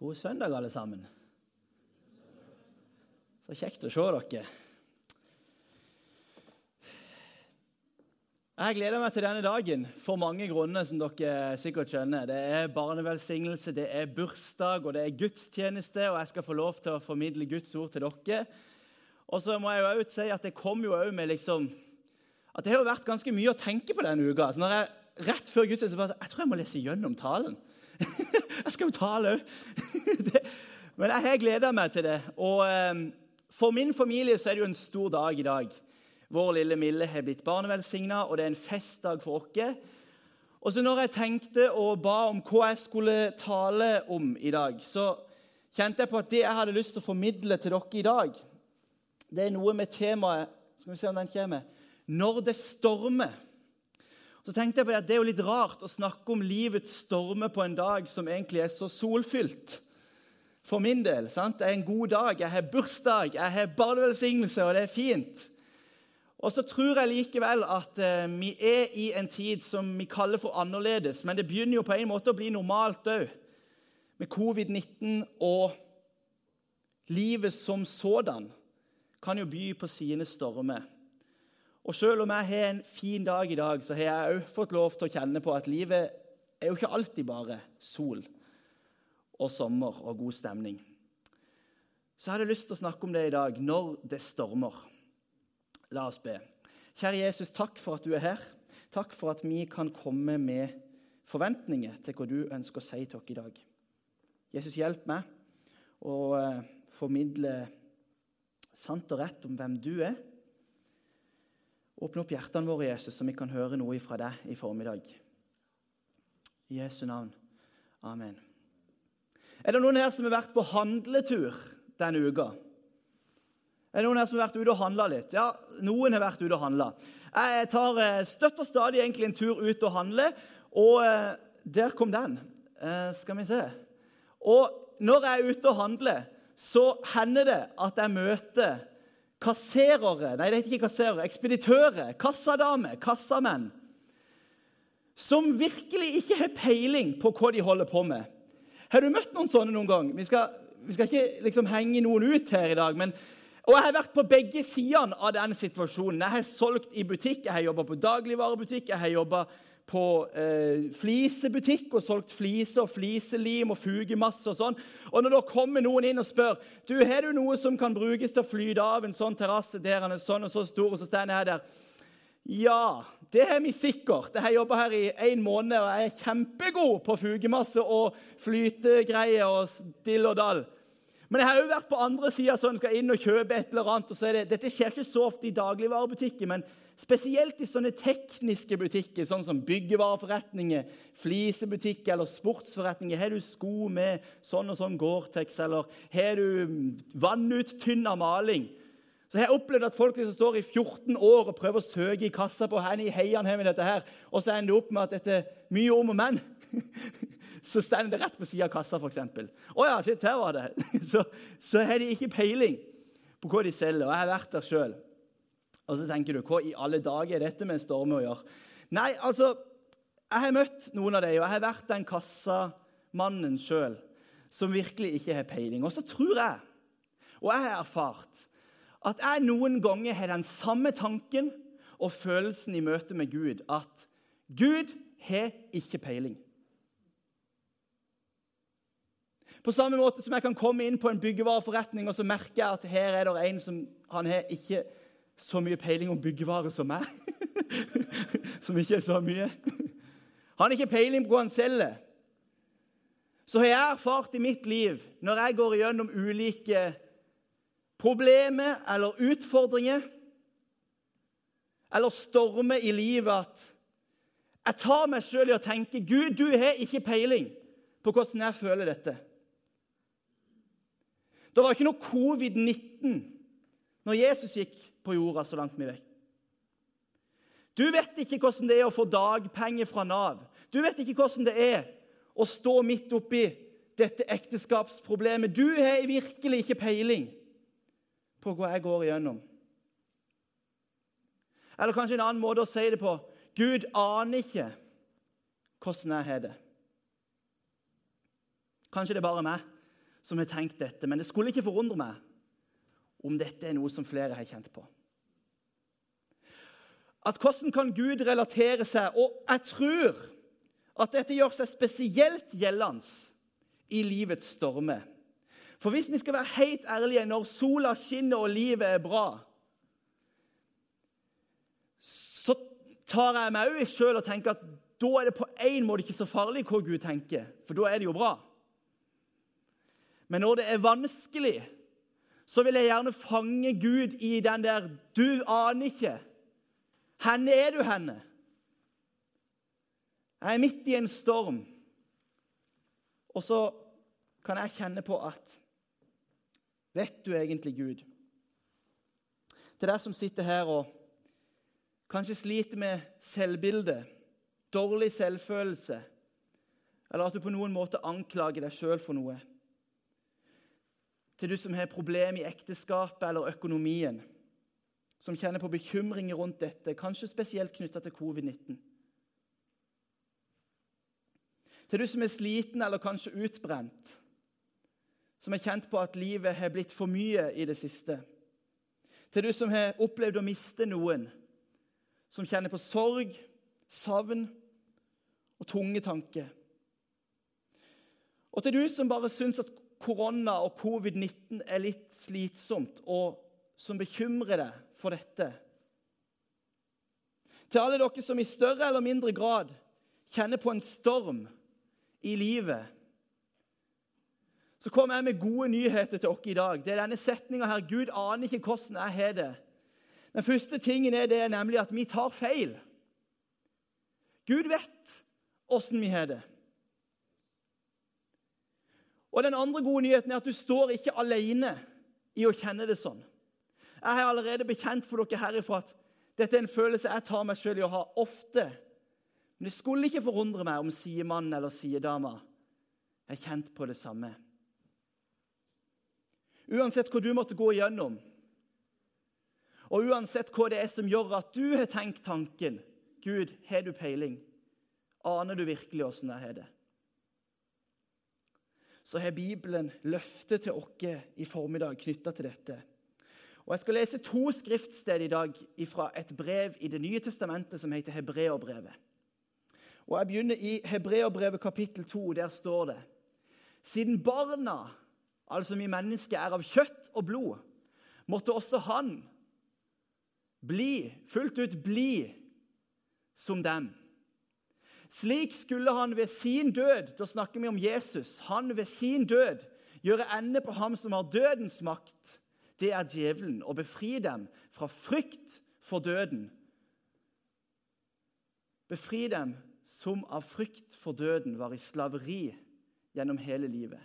God søndag, alle sammen. Så kjekt å se dere. Jeg gleder meg til denne dagen for mange grunner, som dere sikkert skjønner. Det er barnevelsignelse, det er bursdag og det er gudstjeneste, og jeg skal få lov til å formidle Guds ord til dere. Og så må jeg jo også si at det kom jo også med liksom At det har jo vært ganske mye å tenke på denne uka. Så når jeg rett før gudstjenesten Jeg tror jeg må lese gjennom talen. jeg skal jo tale òg. Men jeg har gleda meg til det. Og eh, for min familie så er det jo en stor dag i dag. Vår lille Mille har blitt barnevelsigna, og det er en festdag for oss. Og så når jeg tenkte og ba om hva jeg skulle tale om i dag, så kjente jeg på at det jeg hadde lyst til å formidle til dere i dag, det er noe med temaet Skal vi se om den kommer. Når det stormer. Så tenkte jeg på Det at det er jo litt rart å snakke om livets stormer på en dag som egentlig er så solfylt. For min del. sant? Det er en god dag, jeg har bursdag, jeg har barnevelsignelse, og det er fint. Og så tror jeg likevel at eh, vi er i en tid som vi kaller for annerledes. Men det begynner jo på en måte å bli normalt òg, med covid-19 og livet som sådan kan jo by på sine stormer. Og selv om jeg har en fin dag i dag, så har jeg òg fått lov til å kjenne på at livet er jo ikke alltid bare sol og sommer og god stemning. Så jeg hadde lyst til å snakke om det i dag, når det stormer. La oss be. Kjære Jesus, takk for at du er her. Takk for at vi kan komme med forventninger til hva du ønsker å si til oss i dag. Jesus, hjelp meg å eh, formidle sant og rett om hvem du er Åpne opp hjertene våre, Jesus, så vi kan høre noe fra deg i formiddag. I Jesu navn. Amen. Er det noen her som har vært på handletur denne uka? Er det noen her som har vært ute og handla litt? Ja, noen har vært ute og handla. Jeg tar eh, støtt og stadig egentlig en tur ut og handle, og eh, der kom den. Eh, skal vi se. Og når jeg er ute og handler, så hender det at jeg møter kasserere Nei, det heter ikke kasserere. Ekspeditører, kassadamer, kassamenn. Som virkelig ikke har peiling på hva de holder på med. Har du møtt noen sånne noen gang? Vi skal, vi skal ikke liksom henge noen ut her i dag. men og Jeg har vært på begge sidene av den situasjonen. Jeg har solgt i butikk, jeg har jobba på dagligvarebutikk, jeg har jobba på eh, flisebutikk og solgt fliser og fliselim og fugemasse og sånn. Og når da kommer noen inn og spør du, har du noe som kan brukes til å flyte av en sånn terrasse der han er sånn og så stor, og så står jeg der Ja, det har vi sikkert. Jeg har jobba her i en måned og jeg er kjempegod på fugemasse og flytegreier og dill og dall. Men jeg har òg vært på andre sida sånn, skal inn og kjøpe et eller annet. og så er det, Dette skjer ikke så ofte i dagligvarebutikker, men spesielt i sånne tekniske butikker, sånn som byggevareforretninger, flisebutikker eller sportsforretninger. Har du sko med sånn og sånn Gore-Tex, eller har du vannuttynna maling? Så Jeg har opplevd at folk liksom står i 14 år og prøver å søke i kassa på hvor her, og så ender det opp med at dette er mye om og men. så står det rett på sida av kassa, f.eks. Å ja, shit, her var det. Så, så har de ikke peiling på hva de selger. Og jeg har vært der sjøl. Og så tenker du, hva i alle dager er dette med en storme å gjøre? Nei, altså, jeg har møtt noen av dem, og jeg har vært den kassamannen sjøl som virkelig ikke har peiling. Og så tror jeg, og jeg har erfart, at jeg noen ganger har den samme tanken og følelsen i møte med Gud at Gud har ikke peiling. På samme måte som jeg kan komme inn på en byggevareforretning og så merker jeg at her er det en som han har ikke så mye peiling om byggevare som meg. som ikke er så mye. Han har ikke peiling på hva han selger. Så har jeg erfart i mitt liv, når jeg går gjennom ulike problemer eller utfordringer eller stormer i livet, at jeg tar meg sjøl i å tenke Gud, du har ikke peiling på hvordan jeg føler dette. Det var ikke noe covid-19 når Jesus gikk på jorda så langt vi vet. Du vet ikke hvordan det er å få dagpenger fra Nav. Du vet ikke hvordan det er å stå midt oppi dette ekteskapsproblemet. Du har virkelig ikke peiling på hva jeg går igjennom. Eller kanskje en annen måte å si det på Gud aner ikke hvordan jeg har det. Kanskje det er bare meg som har tenkt dette, men det skulle ikke forundre meg om dette er noe som flere har kjent på. At hvordan kan Gud relatere seg? Og jeg tror at dette gjør seg spesielt gjeldende i livets stormer. For hvis vi skal være helt ærlige når sola skinner og livet er bra, så tar jeg meg òg sjøl og tenker at da er det på en måte ikke så farlig hva Gud tenker, for da er det jo bra. Men når det er vanskelig, så vil jeg gjerne fange Gud i den der 'du aner ikke'. Henne er du henne? Jeg er midt i en storm, og så kan jeg kjenne på at Vet du egentlig Gud? Til deg som sitter her og kanskje sliter med selvbilde, dårlig selvfølelse, eller at du på noen måte anklager deg sjøl for noe. Til du som har problemer i ekteskapet eller økonomien, som kjenner på bekymringer rundt dette, kanskje spesielt knytta til covid-19. Til du som er sliten eller kanskje utbrent, som har kjent på at livet har blitt for mye i det siste. Til du som har opplevd å miste noen, som kjenner på sorg, savn og tunge tanker. Og til du som bare syns at korona og covid-19 er litt slitsomt, og som bekymrer deg for dette. Til alle dere som i større eller mindre grad kjenner på en storm i livet, så kommer jeg med gode nyheter til dere i dag. Det er denne setninga her. Gud aner ikke hvordan jeg har det. Den første tingen er det nemlig at vi tar feil. Gud vet åssen vi har det. Og Den andre gode nyheten er at du står ikke alene i å kjenne det sånn. Jeg har allerede bekjent for dere herifra at dette er en følelse jeg tar meg sjøl i å ha ofte. Men det skulle ikke forundre meg om sidemannen eller sidedama er kjent på det samme. Uansett hva du måtte gå igjennom, og uansett hva det er som gjør at du har tenkt tanken Gud, har du peiling? Aner du virkelig åssen jeg har det? Så har Bibelen løftet til oss i formiddag knytta til dette. Og Jeg skal lese to skriftsteder i dag fra et brev i Det nye testamentet som heter Hebreerbrevet. Og Jeg begynner i Hebreerbrevet kapittel 2. Der står det Siden barna, altså vi mennesker, er av kjøtt og blod, måtte også han bli, fullt ut bli, som dem. Slik skulle han ved sin død Da snakker vi om Jesus. Han ved sin død gjøre ende på ham som har dødens makt. Det er djevelen. Og befri dem fra frykt for døden. Befri dem som av frykt for døden var i slaveri gjennom hele livet.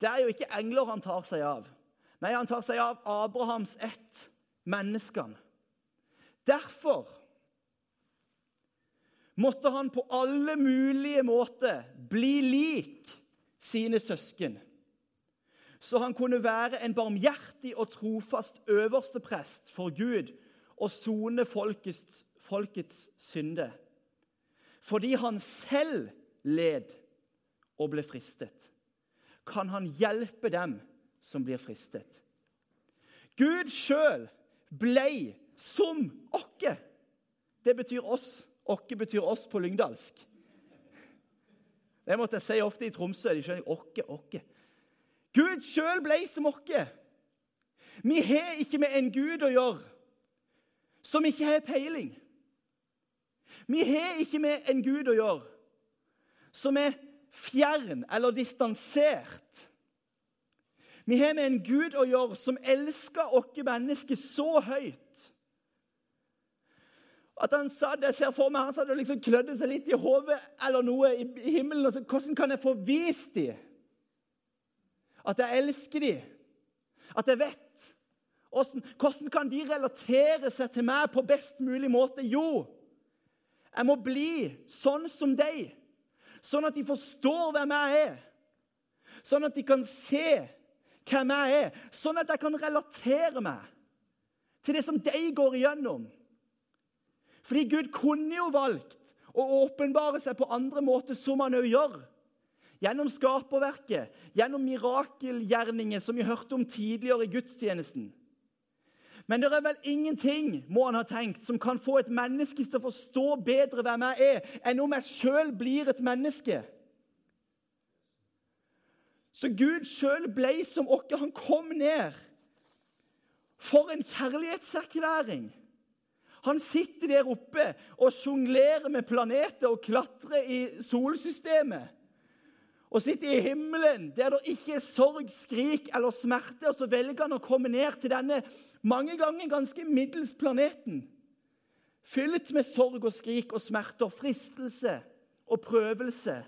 Det er jo ikke engler han tar seg av. Nei, han tar seg av Abrahams ett, menneskene. Derfor måtte han på alle mulige måter bli lik sine søsken. Så han kunne være en barmhjertig og trofast øverste prest for Gud og sone folkets, folkets synde. Fordi han selv led og ble fristet, kan han hjelpe dem som blir fristet. Gud sjøl blei som okke. Det betyr oss. Åkke betyr oss på lyngdalsk. Det måtte jeg si ofte i Tromsø. De skjønner åkke, åkke. Gud sjøl blei som åkke. Vi har ikke med en gud å gjøre som ikke har peiling. Vi har ikke med en gud å gjøre som er fjern eller distansert. Vi har med en gud å gjøre som elsker oss mennesker så høyt at han satt, jeg ser for meg, han satt og liksom klødde seg litt i hodet eller noe i, himmelen. og Hvordan kan jeg få vist dem at jeg elsker dem? At jeg vet? Hvordan, hvordan kan de relatere seg til meg på best mulig måte? Jo, jeg må bli sånn som deg, sånn at de forstår hvem jeg er. Sånn at de kan se hvem jeg er, sånn at jeg kan relatere meg til det som de går igjennom. Fordi Gud kunne jo valgt å åpenbare seg på andre måter, som han òg gjør. gjennom skaperverket, gjennom mirakelgjerninger som vi hørte om tidligere i gudstjenesten. Men det er vel ingenting må han ha tenkt, som kan få et menneske til å forstå bedre hvem jeg er, enn om jeg sjøl blir et menneske. Så Gud sjøl ble som oss. Han kom ned. For en kjærlighetserklæring! Han sitter der oppe og sjonglerer med planeter og klatrer i solsystemet. Og sitter i himmelen der det ikke er sorg, skrik eller smerte. Og så velger han å komme ned til denne mange ganger ganske middels planeten. Fylt med sorg og skrik og smerter, fristelse og prøvelse.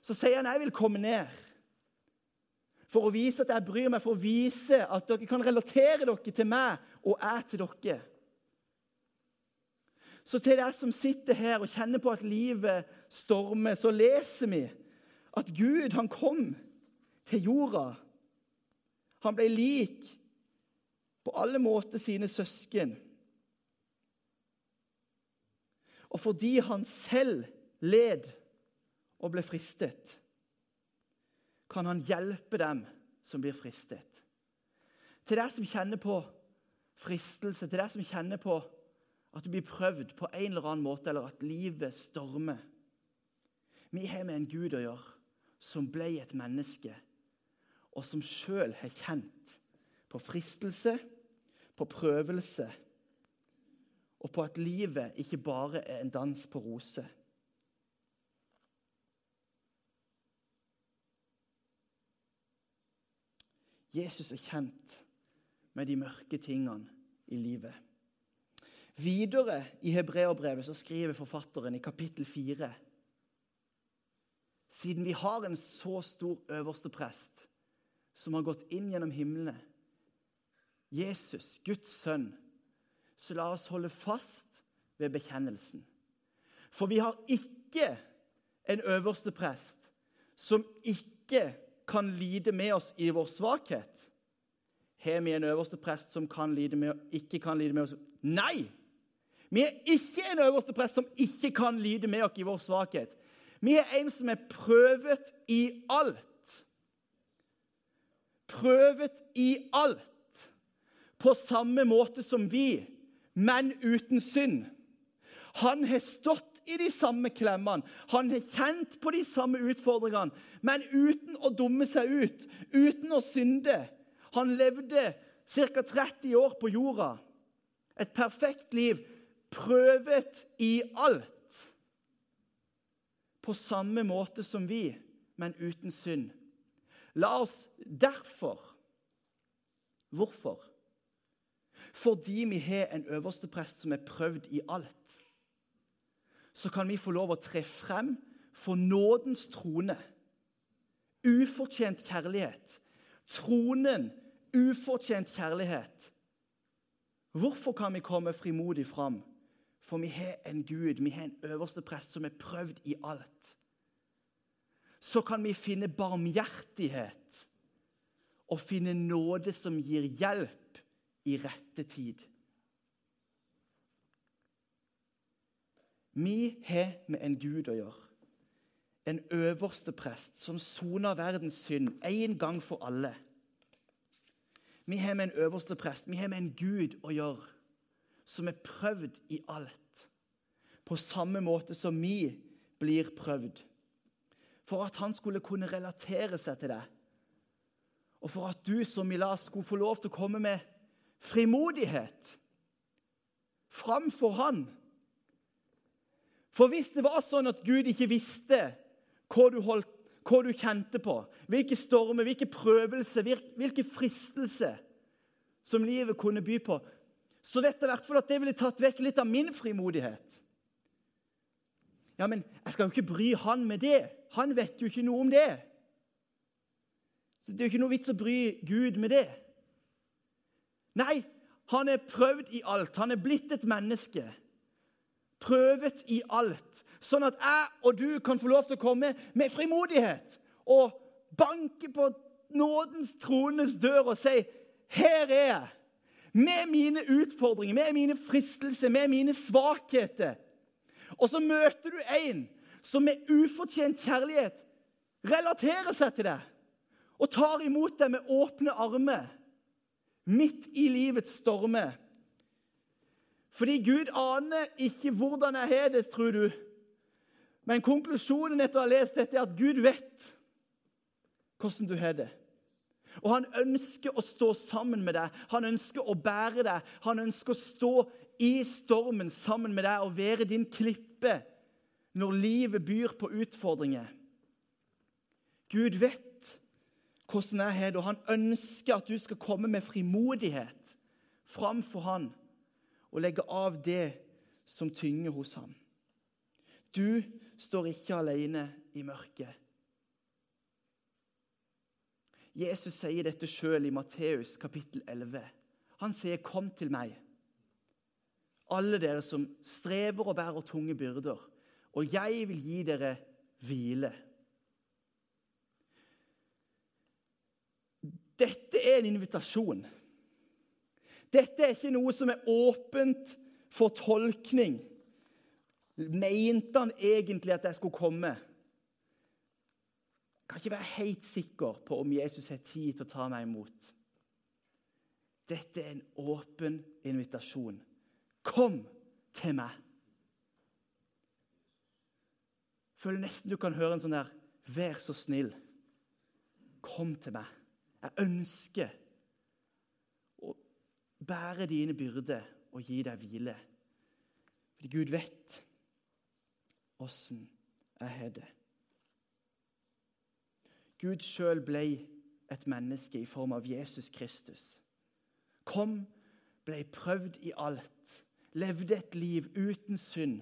Så sier han, 'Jeg vil komme ned' for å vise at jeg bryr meg, for å vise at dere kan relatere dere til meg og jeg til dere. Så til deg som sitter her og kjenner på at livet stormer, så leser vi at Gud han kom til jorda. Han ble lik på alle måter sine søsken. Og fordi han selv led og ble fristet, kan han hjelpe dem som blir fristet. Til deg som kjenner på fristelse, til deg som kjenner på at du blir prøvd på en eller annen måte, eller at livet stormer. Vi har med en Gud å gjøre som ble et menneske, og som sjøl har kjent på fristelse på prøvelse og på at livet ikke bare er en dans på roser. Jesus er kjent med de mørke tingene i livet. Videre i hebreerbrevet så skriver forfatteren i kapittel 4 Siden vi har en så stor øverste prest som har gått inn gjennom himlene, Jesus, Guds sønn, så la oss holde fast ved bekjennelsen. For vi har ikke en øverste prest som ikke kan lide med oss i vår svakhet. Har vi en øverste prest som kan med, ikke kan lide med oss? Nei! Vi er ikke en øverste prest som ikke kan lide med oss i vår svakhet. Vi er en som er prøvet i alt. Prøvet i alt på samme måte som vi, men uten synd. Han har stått i de samme klemmene, han har kjent på de samme utfordringene, men uten å dumme seg ut, uten å synde. Han levde ca. 30 år på jorda. Et perfekt liv, prøvet i alt. På samme måte som vi, men uten synd. La oss derfor Hvorfor? Fordi vi har en øverste prest som er prøvd i alt, så kan vi få lov å tre frem for nådens trone. Ufortjent kjærlighet. Tronen ufortjent kjærlighet. Hvorfor kan vi komme frimodig fram? For vi har en Gud, vi har en øverste prest som er prøvd i alt. Så kan vi finne barmhjertighet og finne nåde som gir hjelp i rette tid. Vi har med en Gud å gjøre. En øverste prest som soner verdens synd en gang for alle. Vi har med en øverste prest, vi har med en Gud å gjøre som er prøvd i alt. På samme måte som vi blir prøvd. For at han skulle kunne relatere seg til deg. Og for at du som Mila skulle få lov til å komme med frimodighet framfor Han. For hvis det var sånn at Gud ikke visste hva du, holdt, hva du kjente på, hvilke stormer, hvilke prøvelser, hvilke fristelser som livet kunne by på, så vet jeg i hvert fall at det ville tatt vekk litt av min frimodighet. Ja, men jeg skal jo ikke bry han med det. Han vet jo ikke noe om det. Så det er jo ikke noe vits å bry Gud med det. Nei, han er prøvd i alt. Han er blitt et menneske. Prøvet i alt. Sånn at jeg og du kan få lov til å komme med frimodighet og banke på nådens trones dør og si her er jeg. Med mine utfordringer, med mine fristelser, med mine svakheter. Og så møter du en som med ufortjent kjærlighet relaterer seg til deg og tar imot deg med åpne armer midt i livets stormer. Fordi Gud aner ikke hvordan jeg har det, tror du. Men konklusjonen etter å ha lest dette er at Gud vet hvordan du har det. Og han ønsker å stå sammen med deg, han ønsker å bære deg. Han ønsker å stå i stormen sammen med deg og være din klippe når livet byr på utfordringer. Gud vet hvordan jeg har det, og han ønsker at du skal komme med frimodighet framfor han og legge av det som tynger hos ham. Du står ikke alene i mørket. Jesus sier dette sjøl i Matteus kapittel 11. Han sier, 'Kom til meg, alle dere som strever og bærer tunge byrder, og jeg vil gi dere hvile.' Dette er en invitasjon. Dette er ikke noe som er åpent for tolkning. Mente han egentlig at jeg skulle komme? Kan ikke være helt sikker på om Jesus har tid til å ta meg imot. Dette er en åpen invitasjon. Kom til meg. Føler nesten du kan høre en sånn der Vær så snill. Kom til meg. Jeg ønsker å bære dine byrder og gi deg hvile. Fordi Gud vet åssen jeg har det. Gud sjøl ble et menneske i form av Jesus Kristus. Kom, ble prøvd i alt, levde et liv uten synd.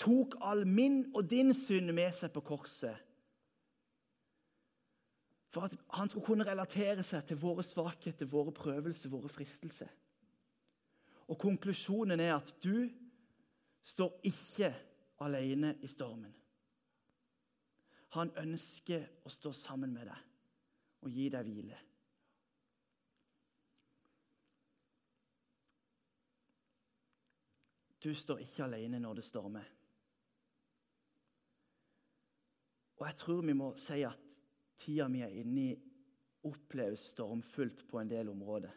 Tok all min og din synd med seg på korset for at han skulle kunne relatere seg til våre svakheter, våre prøvelser, våre fristelser. Og konklusjonen er at du står ikke alene i stormen. Han ønsker å stå sammen med deg og gi deg hvile. Du står ikke alene når det stormer. Og jeg tror vi må si at tida vi er inne i, oppleves stormfullt på en del områder.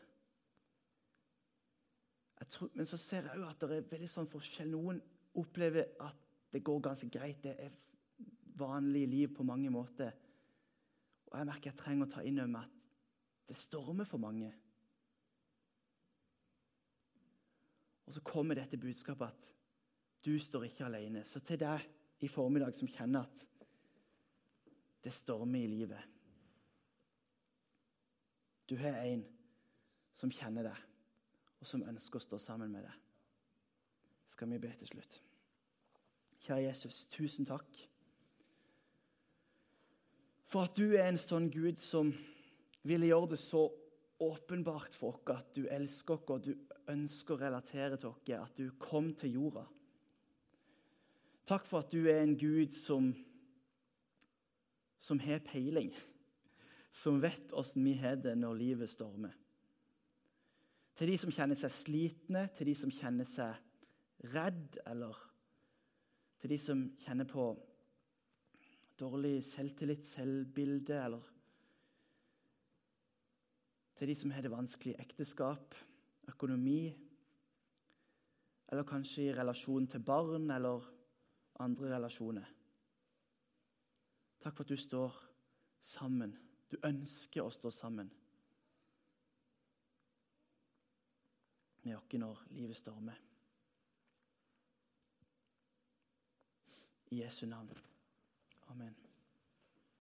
Tror, men så ser jeg òg at det er veldig sånn forskjell. Noen opplever at det går ganske greit. Det er vanlig liv på mange måter. Og jeg merker jeg trenger å ta inn over meg at det stormer for mange. Og så kommer dette budskapet at du står ikke alene. Så til deg i formiddag som kjenner at det stormer i livet. Du har en som kjenner deg, og som ønsker å stå sammen med deg. Skal vi be til slutt? Kjære Jesus, tusen takk for at du er en sånn Gud som ville gjøre det så åpenbart for oss at du elsker oss og du ønsker å relatere til oss, at du kom til jorda. Takk for at du er en Gud som som har peiling, som vet åssen vi har det når livet stormer. Til de som kjenner seg slitne, til de som kjenner seg redd, eller til de som kjenner på dårlig selvtillit, selvbilde, eller til de som har det vanskelig i ekteskap, økonomi, eller kanskje i relasjon til barn eller andre relasjoner. Takk for at du står sammen. Du ønsker å stå sammen med oss når livet stormer. I Jesu navn. Amen.